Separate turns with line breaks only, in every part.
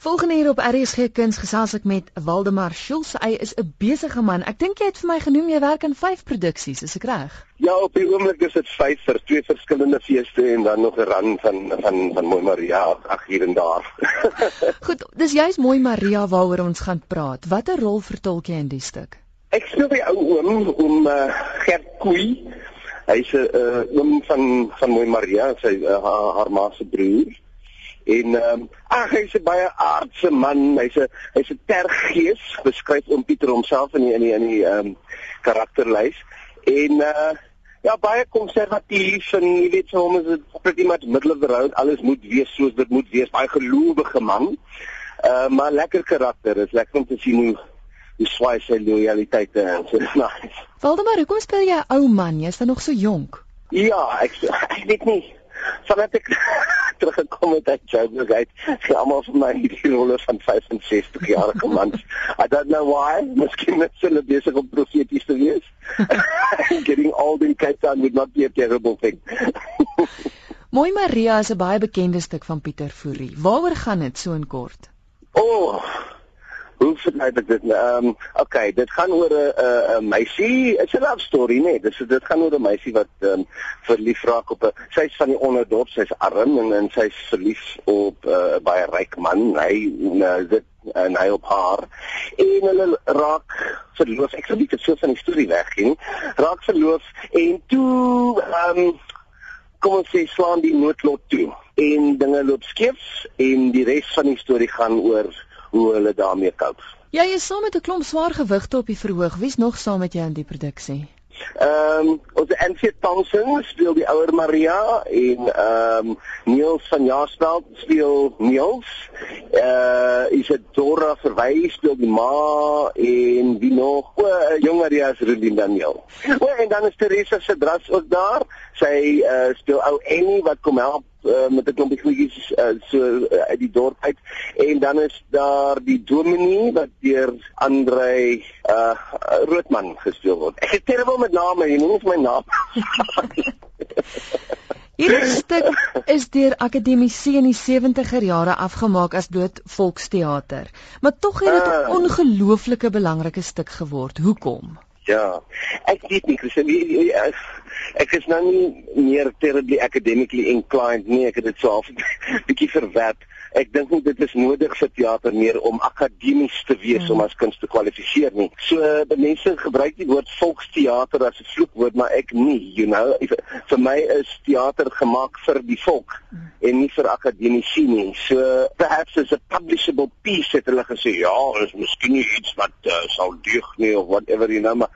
Volgende hier op RSG Kuns gesels ek met Waldemar Schulz. Hy is 'n besige man. Ek dink jy het vir my genoem jy werk in 5 produksies, is ek reg?
Ja, op die oomblik is dit 5 vir twee verskillende feeste en dan nog 'n run van van van Mooi Maria ag hier en daar.
Goed, dis juist Mooi Maria waaroor ons gaan praat. Watter rol vertolk jy in die stuk?
Ek speel die ou oom om uh, Gert Koei. Hy's 'n uh, oom van van Mooi Maria, sy uh, haar, haar ma se broer. En ehm um, ag hy's 'n baie aardse man. Hy's 'n hy's 'n tergees, beskryf oom Pieter homself in die in die in die ehm um, karakterlys. En uh ja, baie konservatief en jy weet so hom is dit pretty much middle of the road. Alles moet wees soos dit moet wees. Baie gelowige man. Uh maar lekker karakter. Dit is lekker om te sien hoe hoe swaai sy loyaliteite en so nice.
Waldemar, hoekom speel jy ou man? Jy's dan nog so jonk.
Ja, ek ek weet nie. Vandat ek teruggekom het uit Joburg uit. Sy almal vir my hierdie rolle van 65 jarige mans. I don't know why. Miskien is hulle besig om profeties te wees. Getting old in Cape Town would not be a terrible thing.
Mooi Maria is 'n baie bekende stuk van Pieter Fourie. Waaroor gaan dit so in kort?
O, oh, hoe verduidelik dit? Ehm, um, okay, dit gaan oor 'n 'n 'n meisie, it's a love story, nee. Dis dit gaan oor 'n meisie wat ehm um, verlief raak op 'n sy's van die onderdorp, sy's arm en en sy's verlief op 'n uh, baie ryk man. Hy uh, dit en hy op haar en hulle raak verloof. Ek sal nie te veel van die storie weggee nie. Raak verloof en toe ehm um, kom ons sê slaan die noodlot toe en dinge loop skeef en die res van die storie gaan oor hoe hulle daarmee koop.
Ja, jy is saam met 'n klomp swaar gewigte op die verhoog. Wie's nog saam met jou in die produksie?
Ehm um, ons NC Thompson speel die ouer Maria en ehm um, Niels van Jaarsveld speel Niels. Eh uh, is dit Dora verwys speel die ma en wie nog? O, uh, jong Maria se Rudin Daniel. O, en dan is Teresa se dras ook daar. Sy uh, speel ou Annie wat kom help uh, met 'n klompie goedjies uh, so uh, uit die dorp uit en dan is daar die dominee wat deur Andrei uh, Roodman gespeel word. Ek het terrible met name, jy noem my naam.
Hierdie stuk is deur akademici in die 70er jare afgemaak as bloot volksteater, maar tog het dit 'n uh, ongelooflike belangrike stuk geword. Hoekom?
Ja. Ek weet nie, Chris, ek is nou nie meer terribly academically inclined nie. Ek het dit so 'n bietjie verwerp ek dink nie dit is nodig vir teater meer om akademies te wees hmm. om as kuns te kwalifiseer nie. So mense gebruik die woord volksteater as 'n vloekwoord, maar ek nie, you know. Vir my is teater gemaak vir die volk hmm. en nie vir akademici nie. So perhaps as a publishable piece het hulle gesê, ja, is miskien iets wat uh, sal deug nie of whatever you know, maar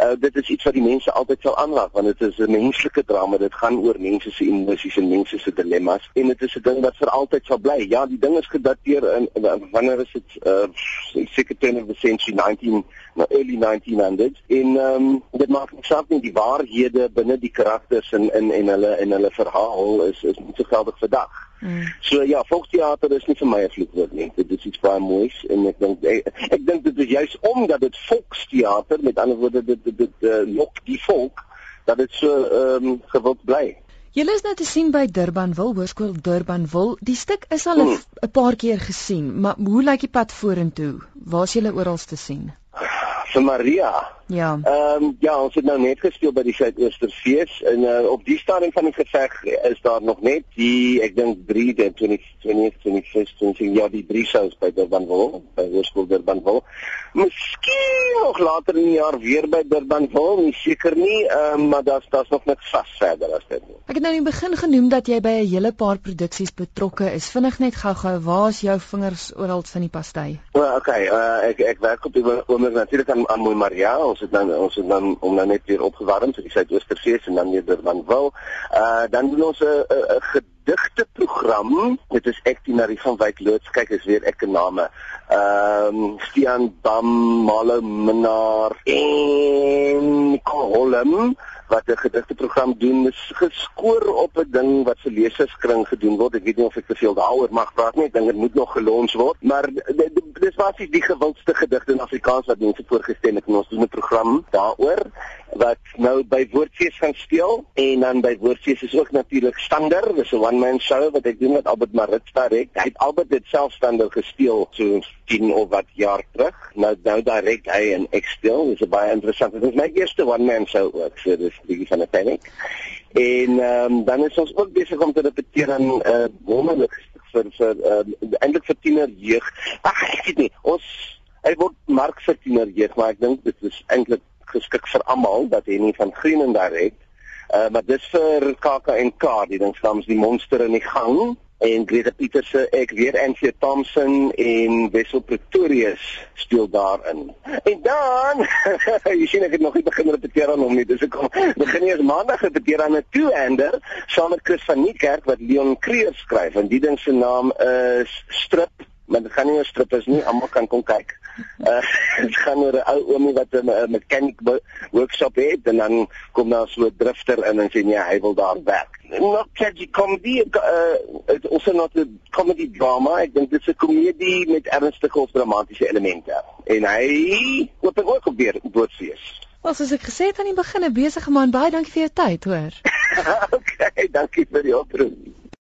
uh, dit is iets wat die mense altyd sal aanraak want dit is 'n menslike drama. Dit gaan oor mense se emosies en mense se dilemma's en dit is 'n ding wat vir altyd sal bly. Ja, die ding is gedateer in, in, in wanneer is dit uh seker ten of the century 19 na early 1900s en um, dit maak nie saak nie die waarhede binne die karakters en in en hulle en hulle verhaal is is nie so geldig vandag. Mm. So ja, volksteater is nie vir my 'n vloekwoord nie. Dit is iets baie moois en ek dink ek, ek dink dit is juis omdat dit volksteater met ander woorde dit dit, dit uh, lok die volk dat dit so ehm um, gewild bly.
Julle is nou te sien by Durbanville, Hoërskool Durbanville. Die stuk is al 'n hmm. paar keer gesien, maar hoe lyk die pad vorentoe? Waar is julle oral te sien?
Vir Maria.
Ja.
Ehm um, ja, ons het nou net gespeel by die Suidoosterfees en uh, op die stadium van die geveg is daar nog net die ek dink 3 de 20 20 21 20 ja die drie shows by Durbanville, by Hoërskool Durbanville. Miskien nog later in die jaar weer by Durbanville, nie seker nie, ehm um, maar daar's daar's nog net vas verder as dit.
Ek het nou in die begin genoem dat jy by 'n hele paar produksies betrokke is. Vinnig net gou-gou, waar is jou vingers oral in die pastei?
O, well, okay, uh, ek ek werk op die oomblik natuurlik aan, aan Mooi Maria ons het dan ons het dan om nou net weer opgewarm vir die Suidoosterfees en dan weer dan wil. Uh dan doen ons 'n 'n gedigte program. Dit is ek Tinarie van Wyk loods. Kyk is weer ek name. Ehm um, Stian Bam, Malo Minnar en Nicole Holm wat 'n gedigteprogram doen is geskoor op 'n ding wat vir leserskring gedoen word. Ek weet nie of ek te veel daaroor mag praat nie. Ek dink dit moet nog gelons word, maar dis basies die gewildste gedigte in Afrikaans wat mense voorgestel het en ons doen 'n program daaroor wat nou by Woordfees gaan speel en dan by Woordfees is ook natuurlik Stander, dis 'n one man show wat ek doen met Albert Maritz direk. Hy het Albert dit self Stander gespeel so 10 of wat jaar terug. Nou nou direk hy en ek speel. Dis baie interessant. Dit is my eerste one man show ook, so dis bietjie van 'n panic. En ehm um, dan is ons ook besig om te repeteer aan 'n uh, wonderlike vir vir uh, eintlik vir tiener jeug. Ag, ek weet nie. Ons hy word mark vir tiener jeug, maar ek dink dit is eintlik geskik vir almal dat hy nie van Groenen daar het. Uh maar dis vir KAK en K, die ding soms die monster in die gang en Greta Pieterse, ek weer NC Thompson en Wessel Pretorius speel daarin. En dan jy sien ek het nog nie begin repeteer aan hom nie. Dis ek kom begin eers maandag repeteer aan 'n two-hander saam met Chris van Niekerk wat Leon Creer skryf en die ding se naam is Strip maar dit gaan nie oor strippers nie, almal kan kom kyk. Uh dit gaan oor 'n ou oomie wat 'n mechanic workshop het en dan kom daar so 'n drifter in en sê nee, hy wil daar werk. Not tragic comedy, uh also not a comedy drama. Ek dink dit is 'n komedie met ernstige of dramatiese elemente. En hy wat ook op weer bootfees.
Wel, soos ek gesê het aan die begin, 'n besige man. Baie dankie vir jou tyd, hoor.
okay, dankie vir die oproep.